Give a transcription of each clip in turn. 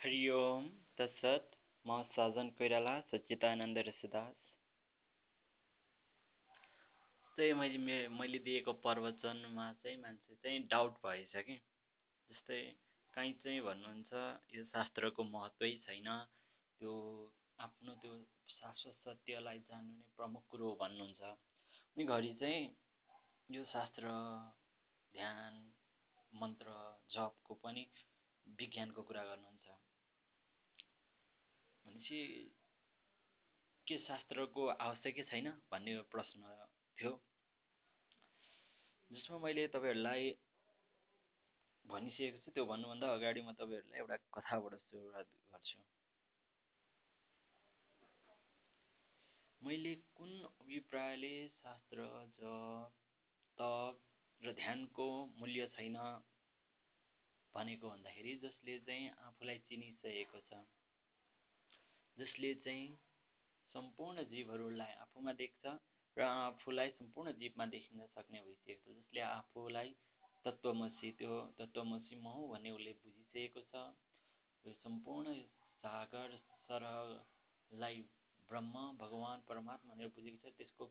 हरि ओम तत्सत। म साजन कोइराला सच्चिदानन्द ऋषिदास। चाहिँ मैले मे मैले दिएको प्रवचनमा चाहिँ मान्छे चाहिँ डाउट भएछ कि। जस्तै काहीँ चाहिँ भन्नुहुन्छ यो शास्त्रको महत्त्वै छैन। त्यो आफ्नो त्यो शाश्वत सत्यलाई जान्नु नै प्रमुख कुरो हो भन्नुहुन्छ। अनि घरि चाहिँ यो शास्त्र ध्यान मन्त्र जपको पनि विज्ञानको कुरा गर्नुहुन्छ। भनेपछि के शास्त्रको आवश्यकै छैन भन्ने प्रश्न थियो। जसमा मैले तपाईँहरूलाई भनिसकेको छु त्यो भन्नुभन्दा अगाडि म तपाईँहरूलाई एउटा कथाबाट सुरुवात गर्छु। मैले कुन अभिप्रायले शास्त्र जप तप र ध्यानको मूल्य छैन भनेको भन्दाखेरि जसले चाहिँ आफूलाई चिनिसकेको छ। जसले चाहिँ सम्पूर्ण जीवहरूलाई आफूमा देख्छ र आफूलाई सम्पूर्ण जीवमा देखिन सक्ने भइसकेको छ जसले आफूलाई तत्त्वमसी त्यो तत्त्वमसी म हुँ भन्ने उसले बुझिसकेको छ यो सम्पूर्ण सागर सरलाई ब्रह्म भगवान् परमात्मा भनेर बुझेको छ। त्यसको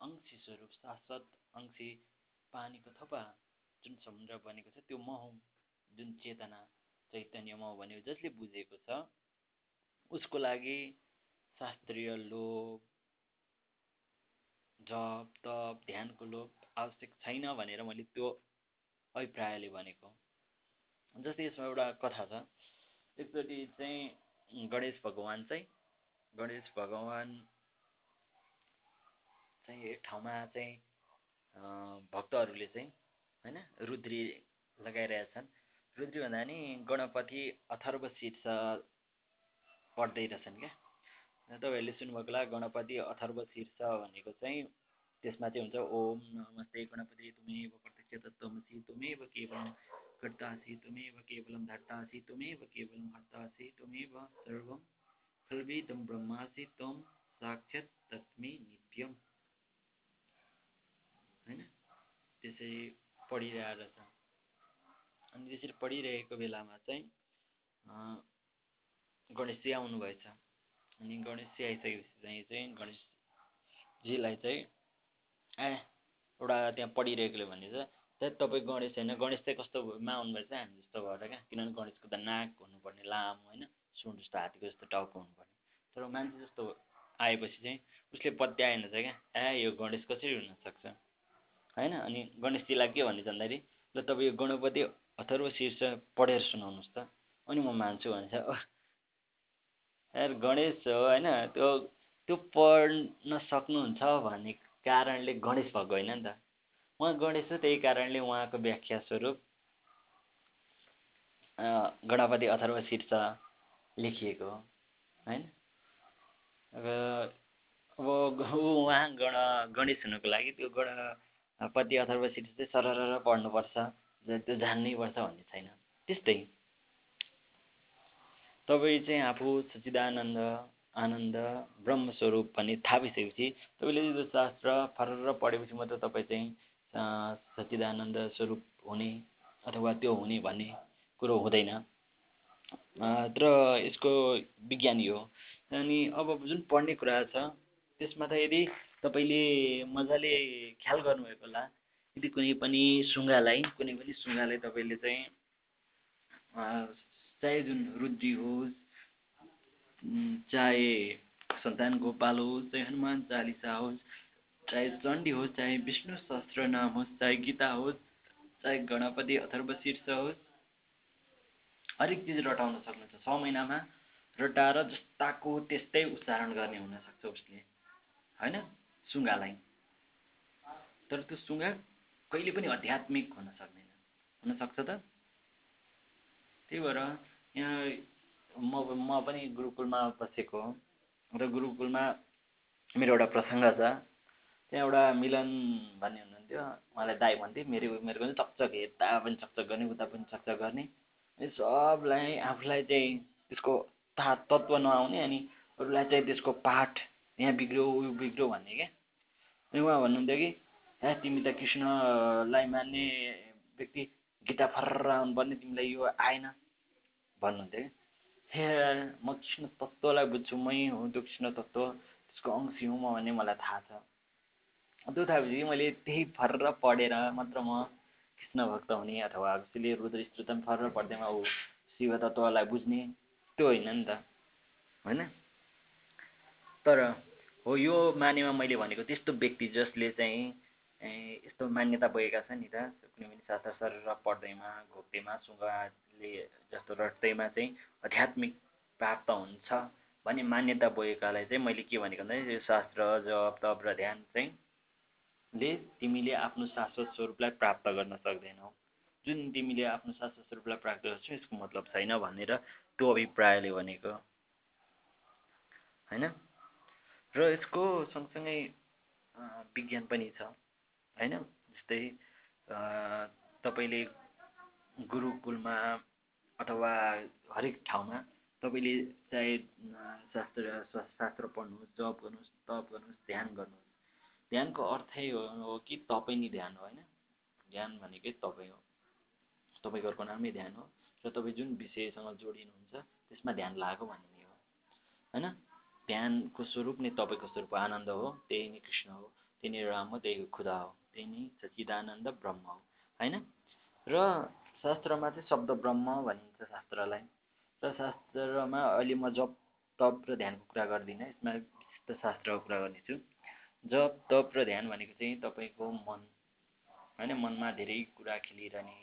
अंशी स्वरूप शाश्वत अंशी पानीको थपा जुन समुद्र बनेको छ त्यो म हुँ जुन चेतना चैतन्य म भन्यो जसले बुझेको छ। उसको लागि शास्त्रीय लोभ जप तप ध्यानको लोभ आवश्यक छैन भनेर मैले त्यो अभिप्रायले भनेको जस्तै यसमा एउटा कथा छ। एकचोटि चाहिँ गणेश भगवान् चाहिँ गणेश भगवान् चाहिँ एक ठाउँमा चाहिँ भक्तहरूले चाहिँ होइन रुद्री लगाइरहेछन्। रुद्री भन्दा नि गणपति अथर्व शीर्ष पढ्दै रहेछन् क्या? तपाईँहरूले सुन्नुभएको गणपति, अथर्व, शीर्ष भनेको चाहिँ त्यसमा ओम नमस्ते गणपति, तुमेव प्रत्यक्ष तत्त्वमसि केवलं कर्तासि, तुमेव केवलं धर्तासि, तुमेव केवलं हर्तासि, तुमेव सर्वं खल्विदं ब्रह्मासि, त्वं साक्षात् तस्मै नित्यम। होइन? त्यसरी पढिरहेको छ अनि त्यसरी पढिरहेको बेलामा चाहिँ गणेशजी आउनुभएछ अनि गणेशजी आइसकेपछि चाहिँ चाहिँ गणेशजीलाई चाहिँ ए एउटा त्यहाँ पढिरहेकोले भने चाहिँ तपाईँ गणेश होइन गणेश चाहिँ कस्तोमा आउनुभएछ हामी जस्तो भएर क्या। किनभने गणेशको त नाक हुनुपर्ने लामो होइन। सुन जस्तो हात्तीको जस्तो टाउको हुनुपर्ने। तर मान्छे जस्तो आएपछि चाहिँ उसले पत्याएन चाहिँ क्या। ए यो गणेश कसरी हुनसक्छ होइन? अनि गणेशजीलाई के भन्ने भन्दाखेरि ल तपाईँ यो गणपति अथर्व शीर्ष पढेर सुनाउनुहोस् त। अनि म मान्छु भन्छ यार गणेश हो होइन? त्यो त्यो पढ्न सक्नुहुन्छ भन्ने कारणले गणेश भएको होइन नि त। उहाँ गणेश हो त्यही कारणले उहाँको व्याख्या स्वरूप गणपति अथर्व शीर्ष लेखिएको हो होइन? अब उहाँ गण गणेश हुनुको लागि त्यो गणपति अथर्व शीर्ष चाहिँ सरर पढ्नुपर्छ त्यो जान्नै पर्छ भन्ने छैन। त्यस्तै। तपाईँ चाहिँ आफू सच्चिदानन्द आनन्द ब्रह्मस्वरूप भन्ने थाहा तपाईँले यो शास्त्र फरर पढेपछि मात्र तपाईँ चाहिँ सच्चिदानन्द स्वरूप हुने अथवा त्यो हुने भन्ने कुरो हुँदैन। तर यसको विज्ञान यो। अनि अब जुन पढ्ने कुरा छ त्यसमा त यदि तपाईँले मजाले ख्याल गर्नुभएको होला यदि कुनै पनि सुङ्गालाई कुनै पनि सुङ्गालाई तपाईँले चाहिँ चाहे जुन रुद्री होस्। चाहे सन्तान गोपाल होस् चाहे हनुमान चालिसा होस् चाहे चण्डी होस् चाहे विष्णु सहस्त्र नाम होस् चाहे गीता होस् चाहे गणपति अथर्व शीर्ष होस् हरेक चिज रटाउन सक्नुहुन्छ। छ महिनामा रटाएर जस्ताको त्यस्तै उच्चारण गर्ने हुनसक्छ उसले। होइन? सुङ्गालाई। तर त्यो सुङ्गा कहिले पनि आध्यात्मिक हुन सक्दैन। हुनसक्छ त? त्यही भएर यहाँ म म पनि गुरुकुलमा बसेको र गुरुकुलमा मेरो एउटा प्रसङ्ग छ। त्यहाँ एउटा मिलन भन्ने हुनुहुन्थ्यो। उहाँलाई दाई भन्थेँ मेरो मेरो पनि चकचक यता पनि चकचक गर्ने उता पनि चकचक गर्ने। अनि सबलाई आफूलाई चाहिँ त्यसको ता तत्त्व नआउने अनि अरूलाई चाहिँ त्यसको पाठ यहाँ बिग्रियो उयो बिग्रियो भन्ने क्या। अनि उहाँ भन्नुहुन्थ्यो कि ए तिमी त कृष्णलाई मान्ने व्यक्ति गीता फर्र आउनुपर्ने तिमीलाई यो आएन। भन्नुहुन्थ्यो कि? हे म कृष्ण तत्त्वलाई बुझ्छु मै हुँ त्यो कृष्ण तत्त्व त्यसको अंशी हुँ म भन्ने मलाई थाहा छ। त्यो थाहा मैले त्यही फर्र पढेर मात्र म कृष्ण भक्त हुने अथवा त्यसले रुद्र स्तोत्रम फर्र पढ्दैमा ऊ शिव तत्त्वलाई बुझ्ने त्यो होइन नि त। होइन? तर हो यो मानेमा मैले भनेको त्यस्तो व्यक्ति जसले चाहिँ यस्तो मान्यता बोकेका छन् नि त कुनै पनि शास्त्र सर पढ्दैमा घोक्दैमा सुगाले जस्तो रट्दैमा चाहिँ आध्यात्मिक प्राप्त हुन्छ भन्ने मान्यता बोकेकालाई चाहिँ मैले के भनेको भन्दाखेरि शास्त्र जप तप र ध्यान चाहिँ ले तिमीले आफ्नो शाश्वत स्वरूपलाई प्राप्त गर्न सक्दैनौ। जुन तिमीले आफ्नो शाश्वत स्वरूपलाई प्राप्त गर्छौ यसको मतलब छैन भनेर त्यो अभिप्रायले भनेको। होइन? र यसको सँगसँगै विज्ञान पनि छ। होइन? जस्तै तपाईँले गुरुकुलमा अथवा हरेक ठाउँमा तपाईँले चाहे शास्त्र शास्त्र पढ्नुहोस् जप गर्नुहोस् तप गर्नुहोस् ध्यान गर्नुहोस्। ध्यानको अर्थै हो कि तपाईँ नै ध्यान हो होइन? ध्यान भनेकै तपाईँ हो। तपाईँको नामै ध्यान हो र तपाईँ जुन विषयसँग जोडिनुहुन्छ त्यसमा ध्यान लागेको भन्ने हो। होइन? ध्यानको स्वरूप नै तपाईँको स्वरूप आनन्द हो त्यही नै कृष्ण हो त्यही नै राम हो त्यही खुदा हो त्यही नै सचिदानन्द ब्रह्म हो। होइन? र शास्त्रमा चाहिँ शब्द ब्रह्म भनिन्छ शास्त्रलाई। र शास्त्रमा अहिले म जप तप र ध्यानको कुरा गर्दिनँ यसमा विशिष्ट शास्त्रको कुरा गर्नेछु। जप तप र ध्यान भनेको चाहिँ तपाईँको मन होइन? मनमा धेरै कुरा खेलिरहने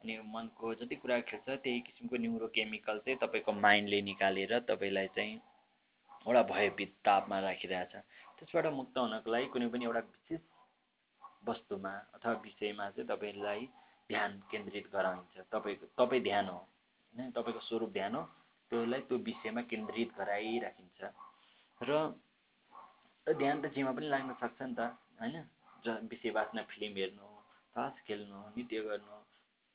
अनि मनको जति कुरा खेल्छ त्यही किसिमको न्युरो केमिकल चाहिँ तपाईँको माइन्डले निकालेर तपाईँलाई चाहिँ एउटा भयभीत तापमा राखिरहेछ। त्यसबाट मुक्त हुनको लागि कुनै पनि एउटा विशेष वस्तुमा अथवा विषयमा चाहिँ तपाईँलाई ध्यान केन्द्रित गराइन्छ। तपाईँको तपाईँ ध्यान हो होइन? तपाईँको स्वरूप ध्यान हो त्यसलाई त्यो विषयमा केन्द्रित गराइराखिन्छ। र ध्यान त जेमा पनि लाग्न सक्छ नि त होइन? ज विषय बाँच्न फिल्म हेर्नु तास खेल्नु नृत्य गर्नु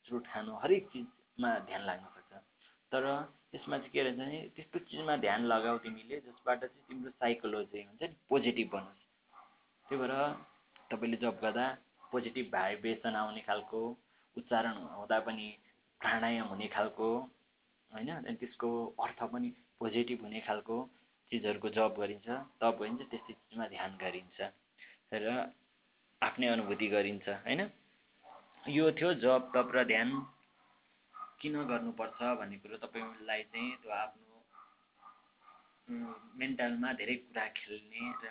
चुरोट खानु हरेक चिजमा ध्यान लाग्न सक्छ। तर त्यसमा चाहिँ के रहन्छ भने त्यस्तो चिजमा ध्यान लगाऊ तिमीले जसबाट चाहिँ तिम्रो साइकोलोजी हुन्छ नि पोजिटिभ बनोस्। त्यही भएर तपाईँले जब गर्दा पोजिटिभ भाइब्रेसन आउने खालको उच्चारण हुँदा पनि प्राणायाम हुने खालको होइन? अनि त्यसको अर्थ पनि पोजिटिभ हुने खालको चिजहरूको जब गरिन्छ। तब गरिन्छ त्यस्तै चिजमा ध्यान गरिन्छ र आफ्नै अनुभूति गरिन्छ होइन? यो थियो जप तप र ध्यान। किन गर्नुपर्छ भन्ने कुरो तपाईँलाई चाहिँ त्यो आफ्नो मेन्टलमा धेरै कुरा खेल्ने र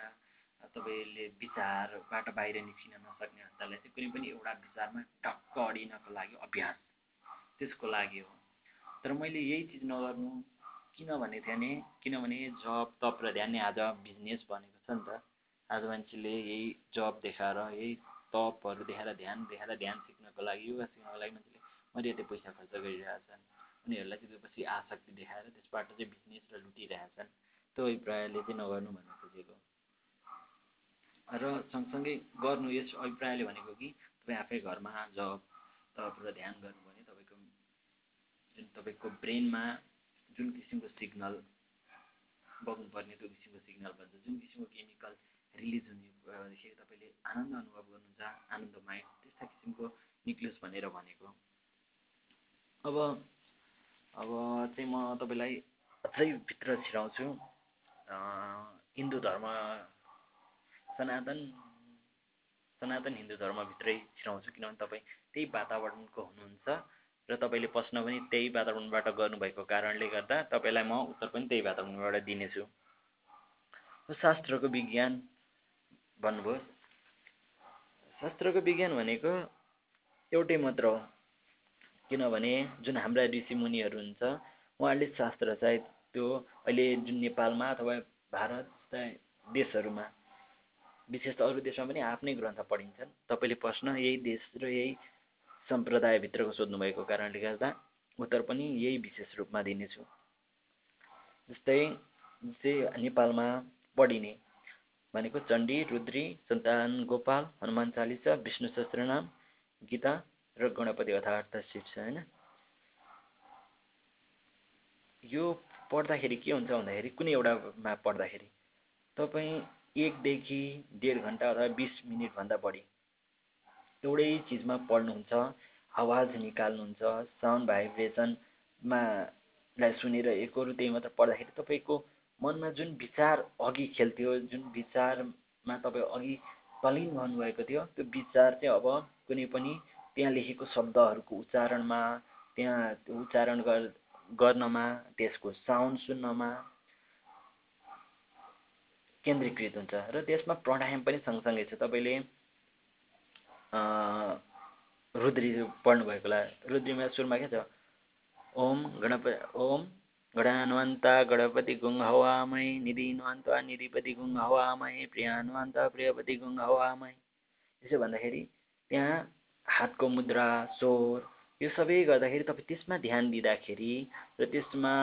तपाईँले विचारबाट बाहिर निस्किन नसक्ने हतालाई चाहिँ कुनै पनि एउटा विचारमा टक्क अडिनको लागि अभ्यास त्यसको लागि हो। तर मैले यही चिज नगर्नु किन भनेको थिएँ भने किनभने जब तप र ध्यान नै आज बिजनेस बनेको छ नि त। आज मान्छेले यही जब देखाएर यही तपहरू देखाएर ध्यान देखाएर ध्यान सिक्नको लागि योगा सिक्नको लागि मान्छेले मर्यादा पैसा खर्च गरिरहेछन् उनीहरूलाई चाहिँ त्योपछि आसक्ति देखाएर त्यसबाट चाहिँ बिजनेस र लुटिरहेछन् त्यो अभिप्रायले चाहिँ नगर्नु भन्नु खोजेको र सँगसँगै गर्नु यस अभिप्रायले भनेको कि तपाईँ आफै घरमा जब तप र ध्यान गर्नुभयो भने तपाईँको जुन तपाईँको ब्रेनमा जुन किसिमको सिग्नल बग्नुपर्ने त्यो किसिमको सिग्नल भन्छ जुन किसिमको केमिकल रिलिज हुने भएदेखि तपाईँले आनन्द अनुभव गर्नुहुन्छ आनन्द माइन्ड त्यस्ता किसिमको निक्लियोस् भनेर भनेको। अब अब चाहिँ म तपाईँलाई अझै भित्र छिराउँछु। हिन्दू धर्म सनातन सनातन हिन्दू धर्मभित्रै छिराउँछु किनभने तपाईँ त्यही वातावरणको हुनुहुन्छ र तपाईँले प्रश्न पनि त्यही वातावरणबाट गर्नुभएको कारणले गर्दा तपाईँलाई म उत्तर पनि त्यही वातावरणबाट दिनेछु। शास्त्रको विज्ञान भन्नुभयो। शास्त्रको विज्ञान भनेको एउटै मात्र हो। किनभने जुन हाम्रा ऋषिमुनिहरू हुन्छ उहाँहरूले शास्त्र सायद त्यो अहिले जुन नेपालमा अथवा भारत जस्ता देशहरूमा विशेष त अरू देशमा पनि आफ्नै ग्रन्थ पढिन्छन्। तपाईँले प्रश्न यही देश र यही सम्प्रदायभित्रको सोध्नुभएको कारणले गर्दा उत्तर पनि यही विशेष रूपमा दिनेछु। जस्तै जस्तै नेपालमा पढिने भनेको चण्डी रुद्री सन्तान गोपाल हनुमान चालिसा विष्णु सहस्त्रनाम गीता र गणपति अथार्थ शीर्ष होइन? यो पढ्दाखेरि के हुन्छ भन्दाखेरि कुनै एउटामा पढ्दाखेरि तपाईँ एकदेखि डेढ घन्टा अथवा बिस मिनटभन्दा बढी। एउटै चिजमा पढ्नुहुन्छ आवाज निकाल्नुहुन्छ साउन्ड भाइब्रेसनमा लाई सुनेर त्यही मात्र पढ्दाखेरि तपाईँको मनमा जुन विचार अघि खेल्थ्यो जुन विचारमा तपाईँ अघि तल्लिन भन्नुभएको थियो त्यो विचार चाहिँ अब कुनै पनि त्यहाँ लेखेको शब्दहरूको उच्चारणमा त्यहाँ उच्चारण गर गर्नमा त्यसको साउन्ड सुन्नमा केन्द्रीकृत हुन्छ र त्यसमा प्राणायाम पनि सँगसँगै छ। तपाईँले रुद्री पढ्नुभएकोलाई रुद्रीमा सुरुमा के छ? ओम गणपति ओम गणान्वन्ता गणपति गुङ हवामय निधिन्वन्ता निधिपति गुङ हवामय प्रियान्वन्ता प्रियपति गुङ हवामय त्यसो भन्दाखेरि त्यहाँ हातको मुद्रा स्वर यो सबै गर्दाखेरि तपाईँ त्यसमा ध्यान दिँदाखेरि र त्यसमा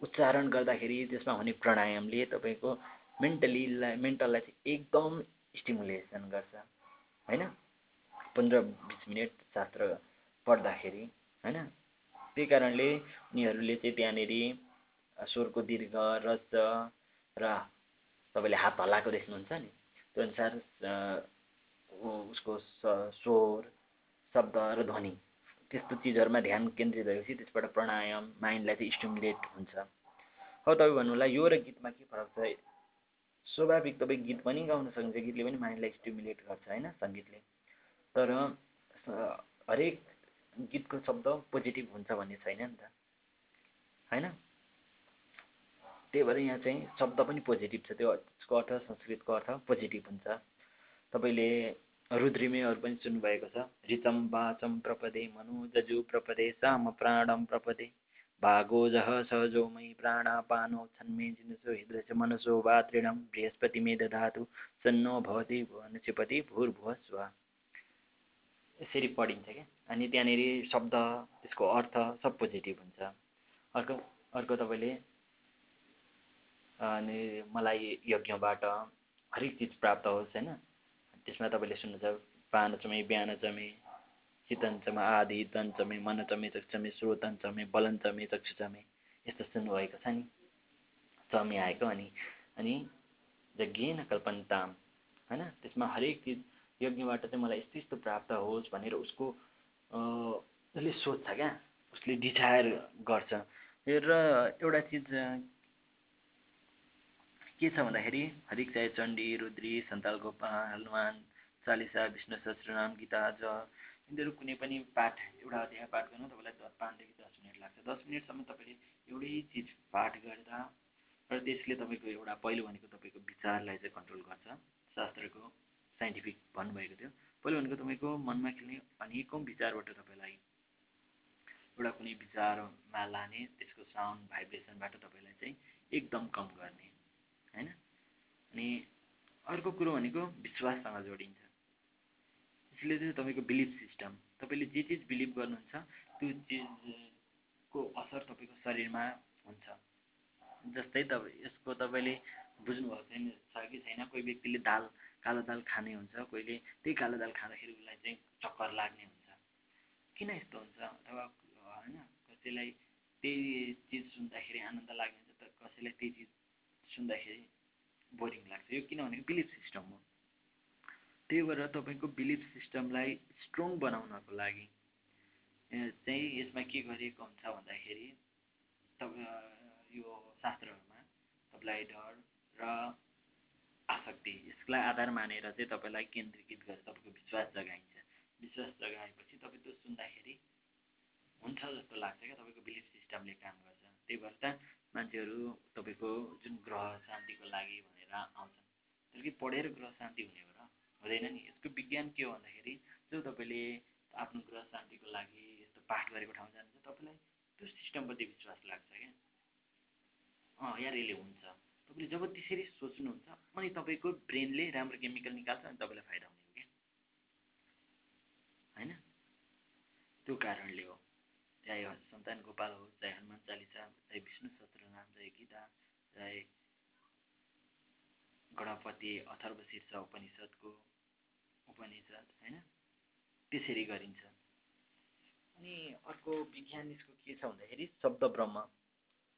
उच्चारण गर्दाखेरि त्यसमा हुने प्राणायामले तपाईँको मेन्टलीलाई मेन्टललाई चाहिँ एकदम स्टिमुलेसन गर्छ होइन? पन्ध्र बिस मिनट शास्त्र पढ्दाखेरि होइन? त्यही कारणले उनीहरूले चाहिँ त्यहाँनिर स्वरको दीर्घ रस र तपाईँले हात हल्लाएको देख्नुहुन्छ नि? त्यो अनुसार उसको स्वर शब्द र ध्वनि त्यस्तो चिजहरूमा ध्यान केन्द्रित भएपछि त्यसबाट प्राणायाम माइन्डलाई चाहिँ स्टिमुलेट हुन्छ। अब तपाईँ भन्नु होला यो र गीतमा के फरक छ? स्वाभाविक तपाईँ गीत पनि गाउन सक्नुहुन्छ गीतले पनि माइन्डलाई स्टिमुलेट गर्छ होइन सङ्गीतले। तर हरेक गीतको शब्द पोजिटिभ हुन्छ भन्ने छैन नि त। होइन? त्यही भएर यहाँ चाहिँ शब्द पनि पोजिटिभ छ त्यो अर्थ संस्कृतको अर्थ पोजिटिभ हुन्छ। तपाईँले रुद्रिमेहरू पनि सुन्नुभएको छ रिचम बाचम प्रपदे मनु जजु प्रपदे साम प्राणम प्रपदे। भागोजः सहजोमयि प्राणापानो छन्मे जिनुसो हृदयच मनसो वा तृणं। बृहस्पति मे दधातु सन्नो भवति भुवनचिपति भूर्भुव स्व। यसरी पढिन्छ क्या? अनि त्यहाँनिर शब्द त्यसको अर्थ सब पोजिटिभ हुन्छ। अर्को अर्को तपाईँले अनि मलाई यज्ञबाट हरेक चिज प्राप्त होस् होइन? त्यसमा तपाईँले सुन्नुहुन्छ पान चमे बिहान चमे चितञ्चमा आदि तञ्चमे मनचमे चक्षमे श्रोतञ्चमे बलञ्चमे चक्षुचमे यस्तो सुन्नुभएको छ नि चमे आएको अनि अनि यज्ञेन कल्पन्ताम होइन त्यसमा हरेक चिज यज्ञबाट चाहिँ मलाई यस्तो यस्तो प्राप्त होस् भनेर उसको उसले सोध्छ क्या? उसले डिजायर गर्छ। र एउटा चिज के छ भन्दाखेरि हरिक चाहे चण्डी रुद्री सन्ताल गोपाल हनुमान चालिसा विष्णु सहस्रनाम गीता ज यिनीहरू कुनै पनि पाठ एउटा अध्याय पाठ गर्नु तपाईँलाई पाँचदेखि दस मिनट लाग्छ। दस मिनटसम्म तपाईँले एउटै चिज पाठ गर्दा र त्यसले तपाईँको एउटा पहिलो भनेको तपाईँको विचारलाई चाहिँ कन्ट्रोल गर्छ। शास्त्रको साइन्टिफिक भन्नुभएको थियो। पहिलो भनेको तपाईँको मनमा खेल्ने अनेकौँ विचारबाट तपाईँलाई एउटा कुनै विचारमा लाने त्यसको साउन्ड भाइब्रेसनबाट तपाईँलाई चाहिँ एकदम कम गर्ने होइन? अनि अर्को कुरो भनेको विश्वाससँग जोडिन्छ। यसले चाहिँ तपाईँको बिलिफ सिस्टम तपाईँले जे चिज बिलिभ गर्नुहुन्छ त्यो चिजको असर तपाईँको शरीरमा हुन्छ। जस्तै तपाईँ यसको तपाईँले बुझ्नुभएको छैन छ कि छैन कोही व्यक्तिले दाल कालो दाल खाने हुन्छ कोहीले त्यही कालो दाल खाँदाखेरि उसलाई चाहिँ चक्कर लाग्ने हुन्छ। किन यस्तो हुन्छ? अथवा होइन कसैलाई त्यही चिज सुन्दाखेरि आनन्द लाग्ने हुन्छ तर कसैलाई त्यही चिज सुन्दाखेरि बोरिङ लाग्छ। यो किनभने बिलिफ सिस्टम हो। त्यही भएर तपाईँको बिलिफ सिस्टमलाई स्ट्रङ बनाउनको लागि चाहिँ यसमा के गरिएको हुन्छ भन्दाखेरि तपाईँ यो शास्त्रहरूमा तपाईँलाई डर र आसक्ति यसलाई आधार मानेर चाहिँ तपाईँलाई केन्द्रीकृत गरेर तपाईँको विश्वास जगाइन्छ। विश्वास जगाएपछि तपाईँ त्यो सुन्दाखेरि हुन्छ जस्तो लाग्छ क्या तपाईँको बिलिफ सिस्टमले काम गर्छ। त्यही भएर त मान्छेहरू तपाईँको जुन ग्रह शान्तिको लागि भनेर आउँछन् तर कि पढेर ग्रह शान्ति हुने हुँदैन नि। यसको विज्ञान के हो भन्दाखेरि जो तपाईँले आफ्नो ग्रह शान्तिको लागि यस्तो पाठ गरेको ठाउँ जानुहुन्छ तपाईँलाई त्यो सिस्टमप्रति विश्वास लाग्छ क्या। अँ यार यसले हुन्छ। तपाईँले जब त्यसरी सोच्नुहुन्छ अनि तपाईँको ब्रेनले राम्रो केमिकल निकाल्छ अनि तपाईँलाई फाइदा हुने हो क्या। होइन? त्यो कारणले हो। चाहे सन्तान गोपाल होस् चाहे हनुमान चालिसा। चाहे विष्णु सहस्त्रनाम चाहे गीता। चाहे गणपति अथर्व शीर्ष उपनिषद्को उपनिषद होइन? त्यसरी गरिन्छ। अनि अर्को विज्ञान यसको के छ भन्दाखेरि शब्द ब्रह्म।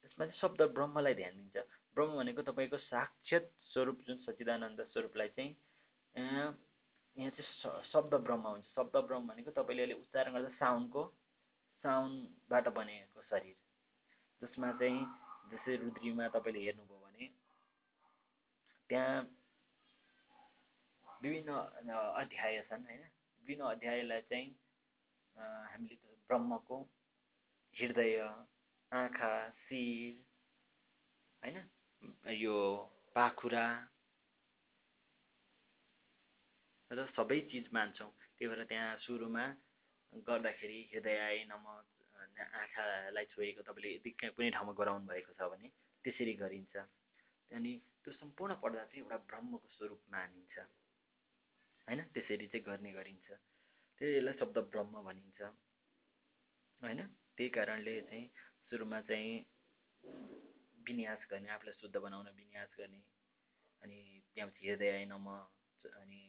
यसमा चाहिँ शब्द ब्रह्मलाई ध्यान दिन्छ। ब्रह्म भनेको तपाईँको साक्षात स्वरूप जुन सच्चिदानन्द स्वरूपलाई चाहिँ यहाँ चाहिँ शब्द ब्रह्म हुन्छ। शब्द ब्रह्म भनेको तपाईँले अहिले उच्चारण गर्दा साउन्डको साउन्डबाट बनेको शरीर। जसमा चाहिँ जस्तै रुद्रीमा तपाईँले हेर्नुभयो त्यहाँ विभिन्न अध्याय छन् होइन? विभिन्न अध्यायलाई चाहिँ हामीले ब्रह्मको हृदय आँखा शिर होइन? यो पाखुरा र सबै चिज मान्छौँ। त्यही भएर त्यहाँ सुरुमा गर्दाखेरि हृदय नम आँखालाई छोएको तपाईँले यदि कुनै ठाउँमा गराउनु भएको छ भने त्यसरी गरिन्छ। अनि त्यो सम्पूर्ण पढ्दा चाहिँ एउटा ब्रह्मको स्वरूप मानिन्छ। होइन? त्यसरी चाहिँ गर्ने गरिन्छ। त्यही यसलाई शब्द ब्रह्म भनिन्छ। होइन? त्यही कारणले चाहिँ सुरुमा चाहिँ विन्यास गर्ने आफूलाई शुद्ध बनाउन विन्यास गर्ने अनि त्यहाँपछि हृदय नम अनि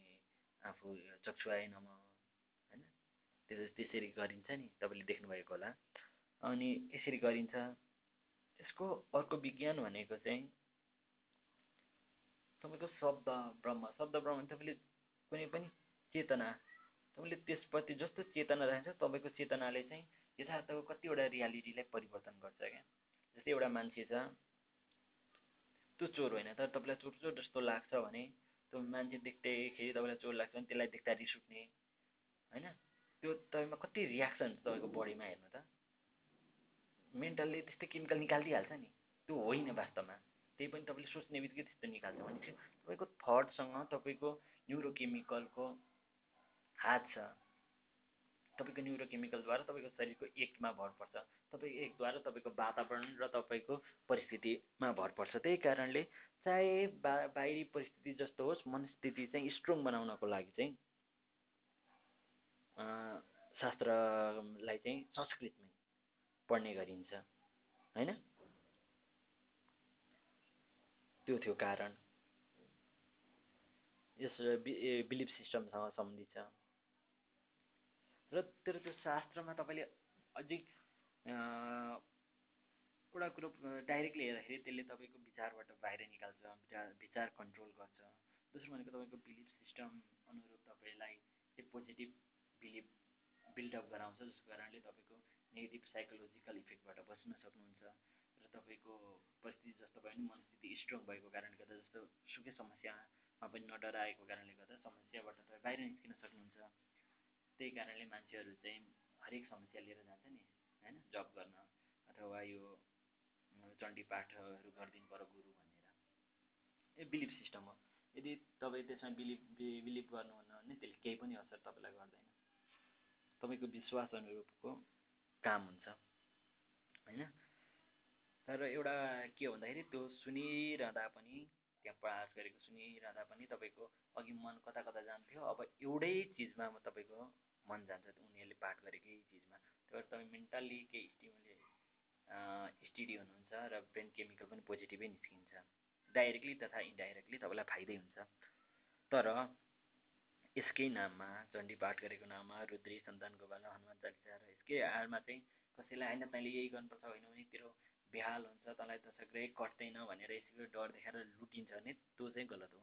आफू चक्षुआय नम होइन? त्यो त्यसरी गरिन्छ नि तपाईँले देख्नुभएको होला। अनि यसरी गरिन्छ। यसको अर्को विज्ञान भनेको चाहिँ तपाईँको शब्द ब्रह्म। शब्द ब्रह्म तपाईँले कुनै पनि चेतना तपाईँले त्यसप्रति जस्तो चेतना राख्छ तपाईँको चेतनाले चाहिँ यथार्थको कतिवटा रियालिटीलाई परिवर्तन गर्छ क्या। जस्तै एउटा मान्छे छ त्यो चोर होइन तर तपाईँलाई चोर चोर जस्तो लाग्छ भने त्यो मान्छे देख्दैखेरि तपाईँलाई चोर लाग्छ भने त्यसलाई देख्दा रिस उठ्ने होइन? त्यो तपाईँमा कति रियाक्सन तपाईँको बडीमा हेर्नु त। मेन्टलले त्यस्तै केमिकल निकालिदिइहाल्छ नि। त्यो होइन वास्तवमा। त्यही पनि तपाईँले सोच्ने बित्तिकै त्यस्तो निकाल्छ भनेपछि तपाईँको थटसँग तपाईँको न्युरोकेमिकलको हात छ। तपाईँको न्युरोकेमिकलद्वारा तपाईँको शरीरको एकमा भर पर्छ। तपाईँको एकद्वारा तपाईँको वातावरण र तपाईँको परिस्थितिमा भर पर्छ। त्यही कारणले चाहे बा बाहिरी परिस्थिति जस्तो होस् मनस्थिति चाहिँ स्ट्रङ बनाउनको लागि चाहिँ शास्त्रलाई चाहिँ संस्कृतमै पढ्ने गरिन्छ। होइन? त्यो थियो कारण। यस बिलिफ सिस्टमसँग सम्बन्धित छ। र तर त्यो शास्त्रमा तपाईँले अझै एउटा कुरो डाइरेक्टली हेर्दाखेरि त्यसले तपाईँको विचारबाट बाहिर निकाल्छ विचार विचार कन्ट्रोल गर्छ। दोस्रो भनेको तपाईँको बिलिफ सिस्टम अनुरूप तपाईँलाई चाहिँ पोजिटिभ बिलिफ बिल्डअप गराउँछ जसको कारणले तपाईँको नेगेटिभ साइकोलोजिकल इफेक्टबाट बच्न सक्नुहुन्छ। र तपाईँको परिस्थिति जस्तो भयो भने मनस्थिति स्ट्रङ भएको कारणले गर्दा जस्तो सुकै समस्यामा पनि नडराएको कारणले गर्दा समस्याबाट तपाईँ बाहिर निस्किन सक्नुहुन्छ। त्यही कारणले मान्छेहरू चाहिँ हरेक समस्या लिएर जान्छ नि होइन? जब गर्न अथवा यो चण्डी पाठहरू गरिदिनु पऱ्यो गुरु भनेर। ए बिलिफ सिस्टम हो। यदि तपाईँ त्यसमा बिलिभ बिलिभ गर्नुहुन्न भने त्यसले केही पनि असर तपाईँलाई गर्दैन। तपाईँको विश्वास अनुरूपको काम हुन्छ होइन? तर एउटा के हो भन्दाखेरि त्यो सुनिरहँदा पनि त्यहाँ प्रयास गरेको सुनिरहँदा पनि तपाईँको अघि मन कता कता जान्थ्यो अब एउटै चिजमा तपाईँको मन जान्छ उनीहरूले पाठ गरेकै चिजमा। त्यही भएर तपाईँ मेन्टल्ली केही स्टिमुले स्टिडी हुनुहुन्छ र ब्रेन केमिकल पनि पोजिटिभै निस्किन्छ। डाइरेक्टली तथा इन्डाइरेक्टली तपाईँलाई फाइदै हुन्छ। तर यसकै नाममा चण्डी पाठ गरेको नाममा रुद्री सन्तान गोपाल हनुमान चालिसा र यसकै आडमा चाहिँ कसैलाई होइन तैँले यही गर्नुपर्छ होइन भने तेरो बेहाल हुन्छ तँलाई दशग्रह कट्दैन भनेर यसैको डर देखाएर लुटिन्छ भने त्यो चाहिँ गलत हो।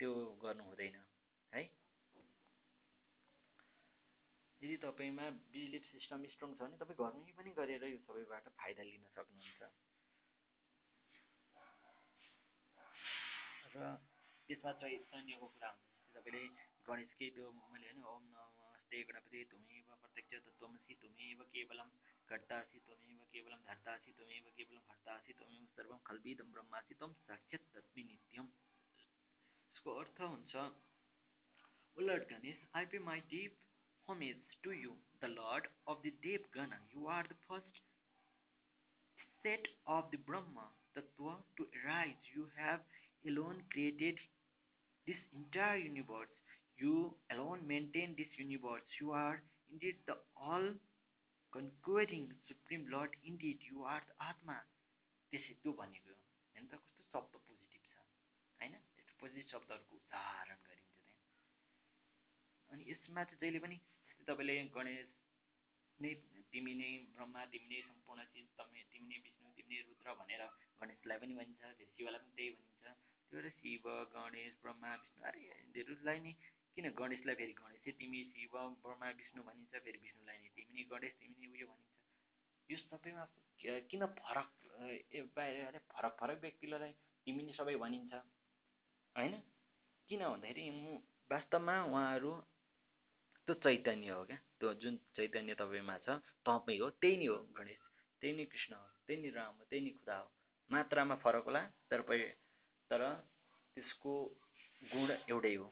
त्यो गर्नु हुँदैन है? यदि तपाईँमा बिलिफ सिस्टम स्ट्रङ छ भने तपाईँ घरमै पनि गरेर यो सबैबाट फाइदा लिन सक्नुहुन्छ। र त्यसमा चैतन्यको कुरा हुन्छ तपाईँले गणेशकै त्यो मैले होइन ओम नमस्ते गणपति तुमेव प्रत्यक्ष तत्त्वमसि तुमेव केवलम कर्तासि त्वमेव केवलम धर्तासि त्वमेव केवलम हर्तासि त्वमेव सर्वम खल्बिदम ब्रह्मासि त्वम साक्षात् तस्मि नित्यम यसको अर्थ हुन्छ O Lord Ganesh, I pay my deep homage to you, the Lord of the Dev Gana. You are the first set of the Brahma Tattva to arise. You have alone created this entire universe. You alone maintain this universe. You are indeed the all conquering Supreme Lord. Indeed, you are the Atma. त्यसै त्यो भनेको होइन त? कस्तो शब्द positive छ? होइन? यस्तो पोजिटिभ शब्दहरूको उच्चारण गरिन्छ त्यहाँ। अनि यसमा चाहिँ जहिले पनि तपाईँले गणेश नै तिमी नै ब्रह्मा तिमी नै सम्पूर्ण चिज तपाईँ तिमी नै विष्णु तिमी नै रुद्र भनेर गणेशलाई पनि भनिन्छ फेरि शिवलाई पनि त्यही भनिन्छ। त्यो भएर शिव गणेश ब्रह्मा विष्णु अरे धेरैलाई नै किन गणेशलाई फेरि गणेशै? तिमी शिव ब्रह्मा विष्णु भनिन्छ फेरि विष्णुलाई नै। तिमी नै गणेश तिमी नै उयो भनिन्छ। यो सबैमा किन फरक बाहिर फरक फरक व्यक्तिलाई तिमी सबै भनिन्छ? होइन? किन भन्दाखेरि वास्तवमा उहाँहरू त्यो चैतन्य हो क्या? त्यो जुन चैतन्य तपाईँमा छ तपाईँ हो त्यही नै हो गणेश। त्यही नै कृष्ण हो त्यही नै राम हो त्यही नै खुदा हो। मात्रामा फरक होला तर तर त्यसको गुण एउटै हो।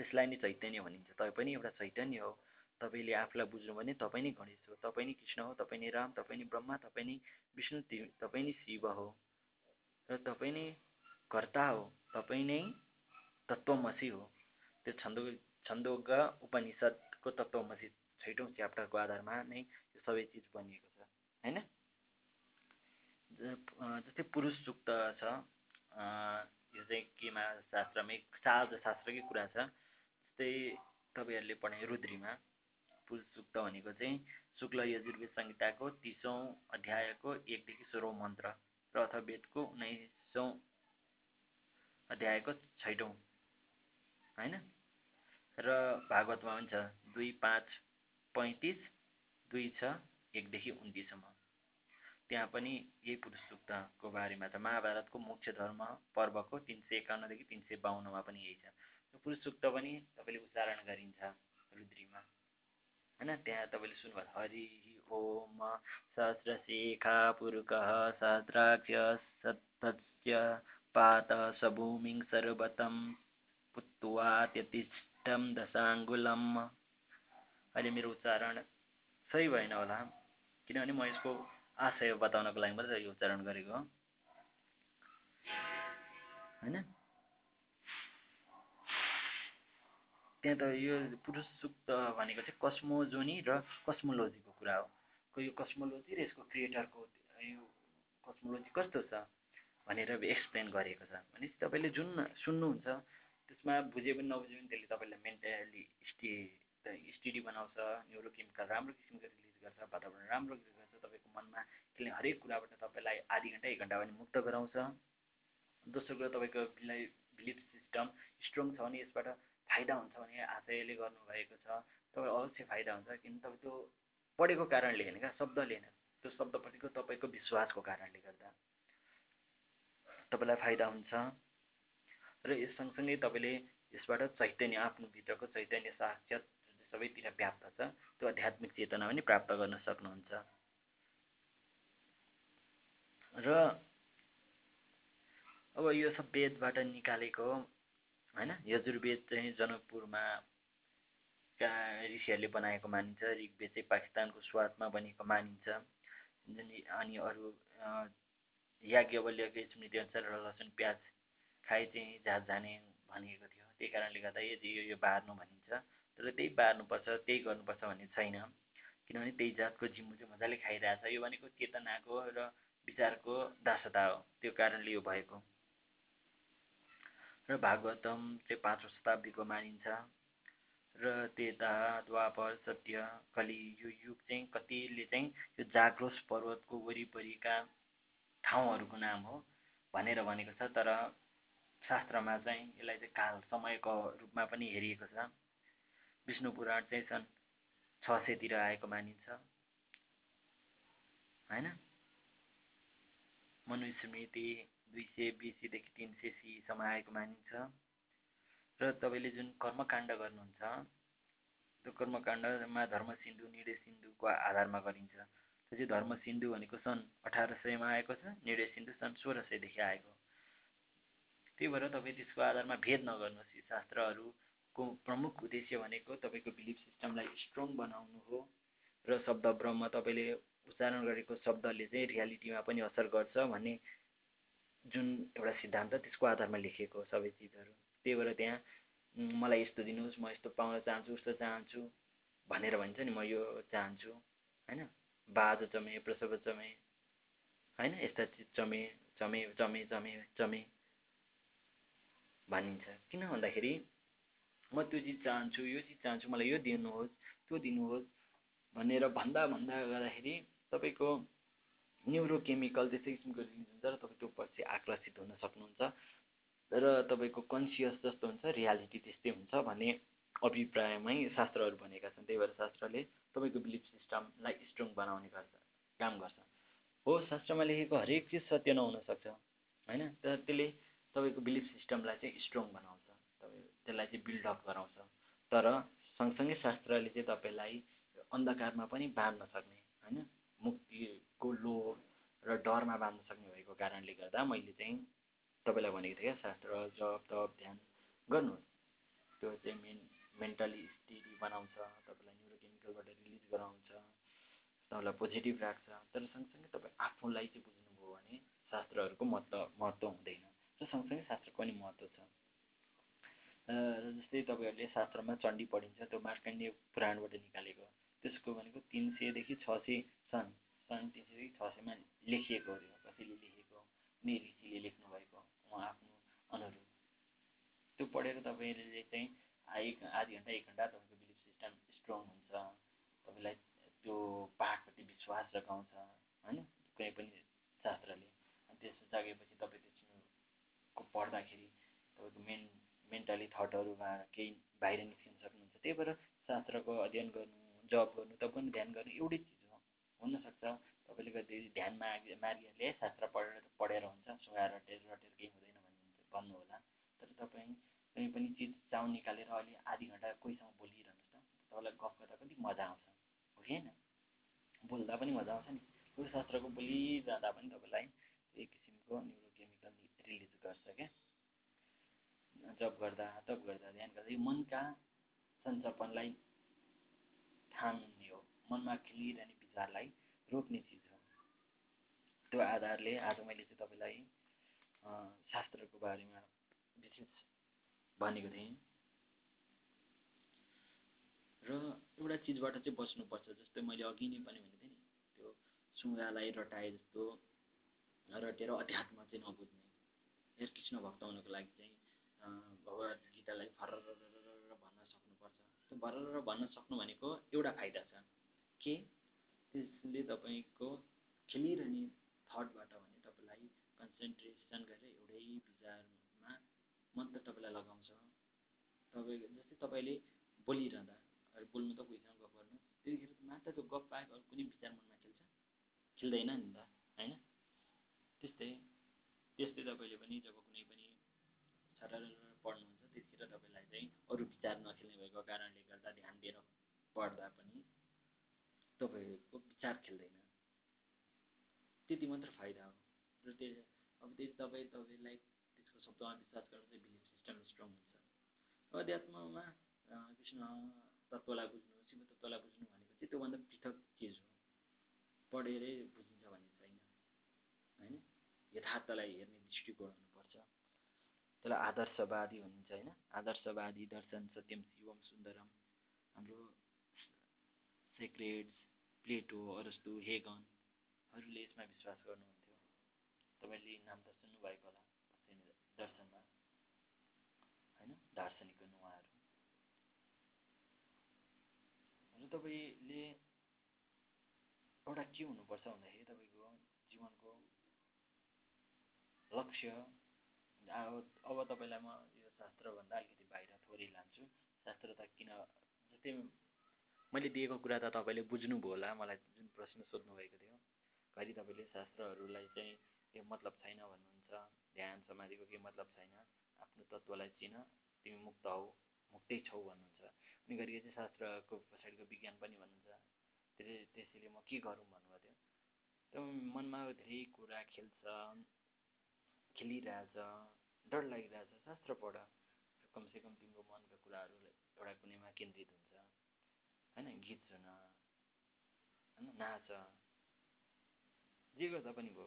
त्यसलाई नै चैतन्य भनिन्छ। तपाईँ पनि एउटा चैतन्य हो। तपाईँले आफूलाई बुझ्नु भने तपाईँ नै गणेश हो। तपाईँ नै कृष्ण हो। तपाईँ नै राम तपाईँ नै ब्रह्मा तपाईँ नै विष्णु तपाईँ नै शिव हो। र तपाईँ नै कर्ता हो। तपाईँ नै तत्त्वमसी हो। त्यो छन्दो छन्दोग उपनिषदको तत्त्वमसी छैटौँ च्याप्टरको आधारमा नै यो सबै चिज बनिएको छ। होइन? जस्तै पुरुष सुक्त छ। यो चाहिँ केमा शास्त्रमै शास्त्रकै कुरा छ। जस्तै तपाईँहरूले पढाइ रुद्रीमा पुरुष सुक्त भनेको चाहिँ शुक्ल यजुर्वेद संहिताको तिसौँ अध्यायको एकदेखि सोह्रौँ मन्त्र र अथवेदको उन्नाइसौँ अध्यायको छैटौँ होइन? र भागवतमा पनि छ दुई पाँच पैँतिस दुई छ एकदेखि उन्तिससम्म। त्यहाँ पनि यही पुरुष सुक्तको बारेमा छ महाभारतको मुख्य धर्म पर्वको तिन सय एकाउन्नदेखि तिन सय बाहन्नमा पनि यही छ। पुरुष सुक्त पनि तपाईँले उच्चारण गरिन्छ रुद्रीमा। होइन? त्यहाँ तपाईँले सुन्नुभयो हरि ओम सहस्रशेखा पुरुकः सहस्राक्ष सतस्य पात सभूमिं सर्वतं पुत्वा त्यतिष्ठं दशाङ्गुलम्। अहिले मेरो उच्चारण सही भएन होला किनभने म यसको आशय बताउनको लागि मात्रै यो उच्चारण गरेको होइन? त्यहाँ त यो पुरुष सुक्त भनेको चाहिँ कस्मोजोनी र कस्मोलोजीको कुरा हो। यो कस्मोलोजी र यसको क्रिएटरको यो कस्मोलोजी कस्तो छ भनेर एक्सप्लेन गरेको छ। भनेपछि तपाईँले जुन सुन्नुहुन्छ त्यसमा बुझे पनि नबुझे पनि त्यसले तपाईँलाई मेन्टली स्टे स्टडी बनाउँछ न्युरोकेमिकल राम्रो किसिमको रिलिज गर्छ वातावरण राम्रो गर्छ तपाईँको मनमा त्यसले हरेक कुराबाट तपाईँलाई आधी घन्टा एक घन्टा पनि मुक्त गराउँछ। दोस्रो कुरा तपाईँको बिलिफ सिस्टम स्ट्रङ छ भने यसबाट फाइदा हुन्छ भने आशयले गर्नुभएको छ। तपाईँ अवश्य फाइदा हुन्छ किन तपाईँ त्यो पढेको कारणले होइन क्या? शब्दले होइन। त्यो शब्दपट्टिको तपाईँको विश्वासको कारणले गर्दा। तपाईँलाई फाइदा हुन्छ। र यस सँगसँगै तपाईँले यसबाट चैतन्य आफ्नो भित्रको चैतन्य साक्षात सबैतिर व्याप्त छ त्यो आध्यात्मिक चेतना पनि प्राप्त गर्न सक्नुहुन्छ। र अब यो सब वेदबाट निकालेको होइन? यजुर्वेद चाहिँ जनकपुरमा ऋषिहरूले बनाएको मानिन्छ ऋग्वेद चाहिँ पाकिस्तानको स्वादमा बनेको मानिन्छ। अनि अरू याज्ञवल्यको स्मृतिअनुसार लसुन प्याज खाए चाहिँ जात जाने भनिएको थियो। त्यही कारणले गर्दा यदि यो यो बार्नु भनिन्छ तर त्यही बार्नुपर्छ त्यही गर्नुपर्छ भन्ने छैन। किनभने त्यही जातको जिम्मु चाहिँ मजाले खाइरहेछ। यो भनेको चेतनाको र विचारको दासता हो। त्यो कारणले यो भएको। र भागवतम चाहिँ पाँचौँ शताब्दीको मानिन्छ। र तेता द्वापर सत्य कलि यो युग चाहिँ कतिले चाहिँ यो जाग्रोस पर्वतको वरिपरिका ठाउँहरूको नाम हो भनेर भनेको छ। तर शास्त्रमा चाहिँ यसलाई चाहिँ काल समयको रूपमा पनि हेरिएको छ। विष्णु पुराण चाहिँ सन् छ सयतिर आएको मानिन्छ। होइन? मनुस्मृति दुई सय बिसीदेखि तिन सय सीसम्म आएको मानिन्छ। र तपाईँले जुन कर्मकाण्ड गर्नुहुन्छ त्यो कर्मकाण्डमा धर्म सिन्धु निडे सिन्धुको आधारमा गरिन्छ। त्यो चाहिँ धर्म सिन्धु भनेको सन् अठार सयमा आएको छ निर्णय सिन्धु सन् सोह्र सयदेखि आएको। त्यही भएर तपाईँ त्यसको आधारमा भेद नगर्नुहोस्। यी शास्त्रहरूको प्रमुख उद्देश्य भनेको तपाईँको बिलिफ सिस्टमलाई स्ट्रङ बनाउनु हो। र शब्द ब्रह्म तपाईँले उच्चारण गरेको शब्दले चाहिँ रियालिटीमा पनि असर गर्छ भन्ने जुन एउटा सिद्धान्त त्यसको आधारमा लेखिएको सबै चिजहरू। त्यही भएर त्यहाँ मलाई यस्तो दिनुहोस् म यस्तो पाउन चाहन्छु उस्तो चाहन्छु भनेर भन्छ नि म यो चाहन्छु होइन? बाज चमे प्रसव चमे होइन? यस्ता चिज चमे चमे चमे चमे चमे भनिन्छ। किन भन्दाखेरि म त्यो चिज चाहन्छु यो चिज चाहन्छु मलाई यो दिनुहोस् त्यो दिनुहोस् भनेर भन्दा भन्दा गर्दाखेरि तपाईँको न्युरोकेमिकल त्यस्तै किसिमको रिलिज हुन्छ र तपाईँ त्यो पछि आकर्षित हुन सक्नुहुन्छ र तपाईँको कन्सियस जस्तो हुन्छ रियालिटी त्यस्तै हुन्छ भन्ने अभिप्रायमै शास्त्रहरू भनेका छन्। त्यही भएर शास्त्रले तपाईँको बिलिफ सिस्टमलाई स्ट्रङ बनाउने गर्छ काम गर्छ। हो शास्त्रमा लेखेको हरेक चिज सत्य नहुन सक्छ होइन? तर त्यसले तपाईँको बिलिफ सिस्टमलाई चाहिँ स्ट्रङ बनाउँछ तपाईँ त्यसलाई चाहिँ बिल्डअप गराउँछ। तर सँगसँगै शास्त्रले चाहिँ तपाईँलाई अन्धकारमा पनि बाँध्न सक्ने होइन? मुक्तिको लोभ र डरमा बाँध्न सक्ने भएको कारणले गर्दा मैले चाहिँ तपाईँलाई भनेको थिएँ क्या शास्त्र जप तप ध्यान गर्नुहोस्। त्यो चाहिँ मेन मेन्टली स्टेडी बनाउँछ तपाईँलाई न्युरोकेमिकलबाट रिलिज गराउँछ तपाईँलाई पोजिटिभ राख्छ। तर सँगसँगै तपाईँ आफूलाई चाहिँ बुझ्नुभयो भने शास्त्रहरूको महत्त्व महत्त्व हुँदैन। र सँगसँगै शास्त्रको पनि महत्त्व छ। र जस्तै तपाईँहरूले शास्त्रमा चण्डी पढिन्छ त्यो मार्कण्डेय पुराणबाट निकालेको। त्यसको भनेको तिन सयदेखि छ सय सन सन तिन सयदेखि छ सयमा लेखिएको अरे कसैले लेखेको कुनै ऋषिले लेख्नुभएको उहाँ आफ्नो अनुरूप त्यो पढेर तपाईँले चाहिँ एक आधी घन्टा एक घन्टा तपाईँको बिलिफ सिस्टम स्ट्रङ हुन्छ तपाईँलाई त्यो पाठप्रति विश्वास जगाउँछ होइन? कुनै पनि शास्त्रले। अनि त्यस जागेपछि तपाईँ त्यसको पढ्दाखेरि तपाईँको मेन मेन्टली थटहरूमा केही बाहिर निस्किन सक्नुहुन्छ। त्यही भएर शास्त्रको अध्ययन गर्नु जब गर्नु त पनि ध्यान गर्नु एउटै हुनसक्छ। तपाईँले गर्दै ध्यान माग मार्गीहरूले शास्त्र पढेर पढेर हुन्छ। सुहाएर रटेर रटेर केही हुँदैन भन्नु होला तर तपाईँ कुनै पनि चिज चाउ निकालेर अलि आधी घन्टा कोहीसँग बोलिरहनुहोस् न। तपाईँलाई गफ गर्दा कति मजा आउँछ। हो कि होइन बोल्दा पनि मजा आउँछ नि। त्यो शास्त्रको बोलिरहँदा पनि तपाईँलाई एक किसिमको न्युरोकेमिकल रिलिज गर्छ क्या। जब गर्दा तप गर्दा ध्यान गर्दा यो मनका सञ्चपनलाई थाम्ने हो। मनमा खेलिरहने विचारलाई रोक्ने चिज हो। त्यो आधारले आज मैले चाहिँ तपाईँलाई शास्त्रको बारेमा विशेष भनेको थिएँ। र एउटा चिजबाट चाहिँ बस्नुपर्छ जस्तै मैले अघि नै पनि भनेको थिएँ नि त्यो सुँगालाई रटाए जस्तो रटेर अध्यात्म चाहिँ नबुझ्ने। हेर कृष्ण भक्त हुनको लागि चाहिँ भगवद् गीतालाई फरर भन्न सक्नुपर्छ। त्यो भरर भन्न सक्नु भनेको एउटा फाइदा छ। के? त्यसले तपाईँको खेलिरहने थटबाट भने तपाईँलाई कन्सन्ट्रेसन गरेर एउटै विचारमा मन्त्र तपाईँलाई लगाउँछ। तपाईँ जस्तै तपाईँले बोलिरहँदा बोल्नु त कोहीसँग गफ गर्नु त्यतिखेर मात्र त्यो गफ बाहेक अरू कुनै विचार मनमा खेल्छ। खेल्दैन नि त होइन? त्यस्तै त्यस्तै तपाईँले पनि जब कुनै पनि सरर पढ्नुहुन्छ त्यतिखेर तपाईँलाई चाहिँ अरू विचार नखेल्ने भएको कारणले गर्दा ध्यान दिएर पढ्दा पनि तपाईँको विचार खेल्दैन। त्यति मात्र फाइदा हो। र त्यो अब त्यस तपाईँ तपाईँलाई त्यसको शब्दमा विश्वास गरेर चाहिँ सिस्टम स्ट्रङ हुन्छ। अध्यात्ममा कृष्ण तत्त्वलाई बुझ्नु शिव तत्त्वलाई बुझ्नु भनेको चाहिँ त्योभन्दा पृथक चिज हो। पढेरै बुझिन्छ भन्ने छैन। होइन? यथार्थलाई हेर्ने दृष्टिकोण त्यसलाई आदर्शवादी भनिन्छ होइन? आदर्शवादी दर्शन सत्यम शिवम सुन्दरम। हाम्रो सेक्रेड्स प्लेटो अरस्तु हेगनहरूले यसमा विश्वास गर्नुहुन्थ्यो। तपाईँले नाम त सुन्नुभएको होला दर्शनमा होइन? दार्शनिक हुन् उहाँहरू। र तपाईँले एउटा के हुनुपर्छ भन्दाखेरि तपाईँको जीवनको लक्ष्य अब तपाईँलाई म यो शास्त्रभन्दा अलिकति बाहिर थोरै लान्छु। शास्त्र त किन जस्तै मैले दिएको कुरा त तपाईँले बुझ्नुभयो होला मलाई जुन प्रश्न सोध्नुभएको थियो। घरि तपाईँले शास्त्रहरूलाई चाहिँ के मतलब छैन भन्नुहुन्छ? ध्यान समाधिको केही मतलब छैन? आफ्नो तत्त्वलाई चिन तिमी मुक्त हौ मुक्तै छौ भन्नुहुन्छ। अनि घरि चाहिँ शास्त्रको पछाडिको विज्ञान पनि भन्नुहुन्छ। त्यसले त्यसैले म के गरौँ भन्नुभएको थियो? त्यो मनमा धेरै कुरा खेल्छ खेलिरहेछ डर लागिरहेछ। शास्त्र पढ। कमसेकम तिम्रो मनका कुराहरू एउटा कुनैमा केन्द्रित हुन्छ? होइन गीत सुन होइन नाच जे गर्दा पनि भयो।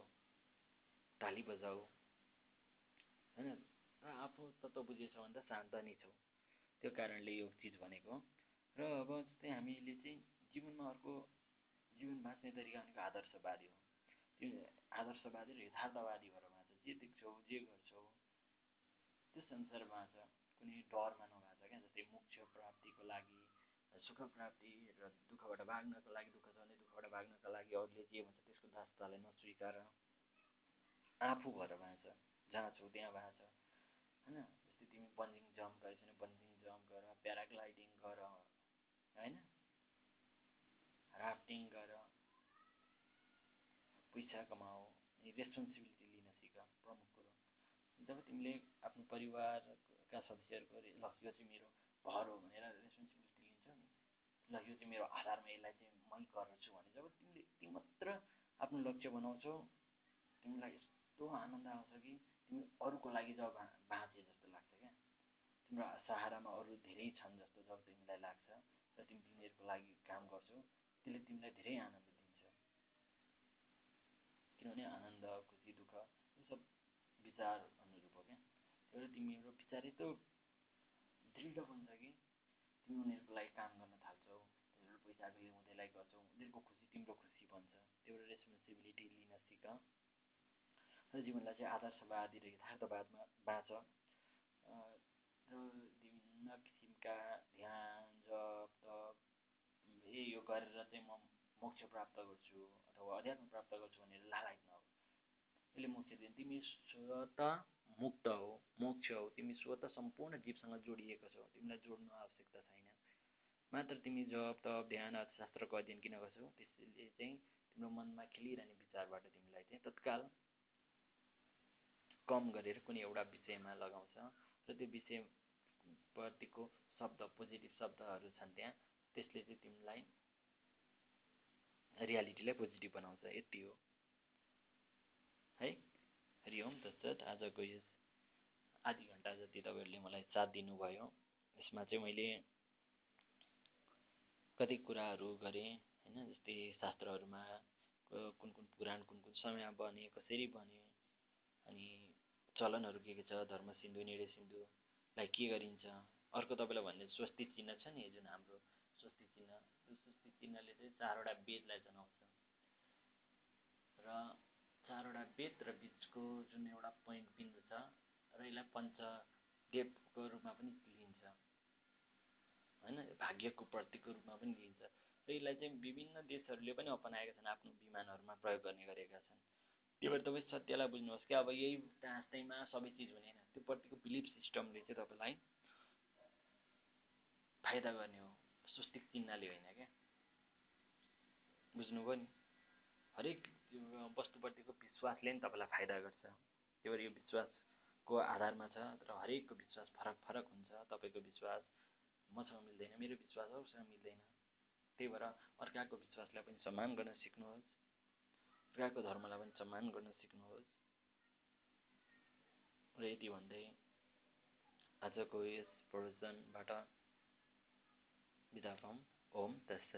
ताली बजाऊ। होइन र आफू तत्त्व बुझेछ भने त शान्त नै छौ। त्यो कारणले यो चिज भनेको र अब जस्तै हामीले चाहिँ जीवनमा अर्को जीवन बाँच्ने तरिका भनेको आदर्शवादी हो। त्यो आदर्शवादी र यथार्थवादी भएर जे देख्छौ जे गर्छौ त्यो संसारमा छ। कुनै डरमा नभएको क्या जस्तै मोक्ष प्राप्तिको लागि। सुख प्राप्ति र दुःखबाट भाग्नको लागि दुःख भने दुःखबाट भाग्नको लागि अरूले जे भन्छ त्यसको दास्तालाई नस्वीकार आफू भएर बाँच जहाँ छौ त्यहाँ बाँच होइन? जस्तै तिमी बन्जिङ जम्प गरेछ भने बन्जिङ जम्प गर प्याराग्लाइडिङ गर होइन? राफ्टिङ गर पैसा कमाऊ रेस्पोन्सिबिलिटी लिन सिक प्रमुख कुरो। जब तिमीले आफ्नो परिवारका सदस्यहरूको ल यो चाहिँ मेरो घर हो भनेर रेस्पोन्सिबिलिटी नि ल यो चाहिँ मेरो आधारमा यसलाई चाहिँ मै गर्छु भने जब तिमीले यति मात्र आफ्नो लक्ष्य बनाउँछौ तिमीलाई यस्तो आनन्द आउँछ कि तिमी अरूको लागि जब बाँचे जस्तो लाग्छ क्या। तिम्रो सहारामा अरू धेरै छन् जस्तो जब तिमीलाई लाग्छ र तिमी तिनीहरूको लागि काम गर्छौ त्यसले तिमीलाई धेरै आनन्द किनभने आनन्द खुसी दुःख यो सब विचार अनुरूप हो क्या। भएर तिमीहरू विचार यस्तो दृढ बन्छ कि तिमी उनीहरूको लागि काम गर्न थाल्छौ तिनीहरू पैसाको उनीहरूलाई गर्छौ उनीहरूको खुसी तिम्रो खुसी त्यही भएर रेस्पोन्सिबिलिटी लिन सिक। र जीवनलाई चाहिँ आदर्शवादी र यथार्थवादमा बाँच। र विभिन्न किसिमका ध्यान जप तप ए यो गरेर चाहिँ म मोक्ष प्राप्त गर्छु अथवा अध्यात्म प्राप्त गर्छु भनेर लालायत नहो यसले मोक्ष दिन्छ तिमी स्वत मुक्त हो मोक्ष हो तिमी स्वत सम्पूर्ण जीवसँग जोडिएको छौ तिमीलाई जोड्नु आवश्यकता छैन। मात्र तिमी जप तप ध्यान शास्त्रको अध्ययन किन गर्छौ? त्यसले चाहिँ तिम्रो मनमा खेलिरहने विचारबाट तिमीलाई चाहिँ तत्काल कम गरेर कुनै एउटा विषयमा लगाउँछ र त्यो विषयप्रतिको शब्द पोजिटिभ शब्दहरू छन् त्यहाँ त्यसले चाहिँ तिमीलाई रियालिटीलाई पोजिटिभ बनाउँछ यति हो। है? हरि ओम तत्सत आजको यस आधी घन्टा जति तपाईँहरूले मलाई साथ दिनुभयो यसमा चाहिँ मैले कति कुराहरू गरेँ होइन? जस्तै शास्त्रहरूमा कुन कुन पुराण कुन कुन समयमा बने कसरी बने अनि चलनहरू के के छ धर्म सिन्धु निडे सिन्धुलाई के गरिन्छ? अर्को तपाईँलाई भन्ने स्वस्ति चिन्ह छ नि जुन हाम्रो स्वस्ति चिन्ह त्यो स्वस्ति चिन्हले चाहिँ चारवटा वेदलाई जनाउँछ। र चारवटा वेद र बिचको जुन एउटा पोइन्ट बिन्दु छ र यसलाई पञ्चदेवको रूपमा पनि लिइन्छ। होइन? भाग्यको प्रतीकको रूपमा पनि लिइन्छ। र यसलाई चाहिँ विभिन्न देशहरूले पनि अपनाएका छन् आफ्नो विमानहरूमा प्रयोग गर्ने गरेका छन्। त्यही भएर तपाईँ सत्यलाई बुझ्नुहोस् कि? अब यही टाँच्दैमा सबै चिज हुँदैन त्यो प्रतिको बिलिफ सिस्टमले चाहिँ तपाईँलाई फाइदा गर्ने हो। स्वस्तिक चिन्हले होइन क्या? बुझ्नुभयो नि? हरेक वस्तुप्रतिको विश्वासले नि तपाईँलाई फाइदा गर्छ। त्यही भएर यो विश्वासको आधारमा छ र हरेकको विश्वास फरक फरक हुन्छ। तपाईँको विश्वास मसँग मिल्दैन मेरो विश्वास अरूसँग मिल्दैन। त्यही भएर अर्काको विश्वासलाई पनि सम्मान गर्न सिक्नुहोस्। अर्काको धर्मलाई पनि सम्मान गर्न सिक्नुहोस्। र यति भन्दै आजको यस प्रवचनबाट बिदा पाऊँ। ओम तत्सत।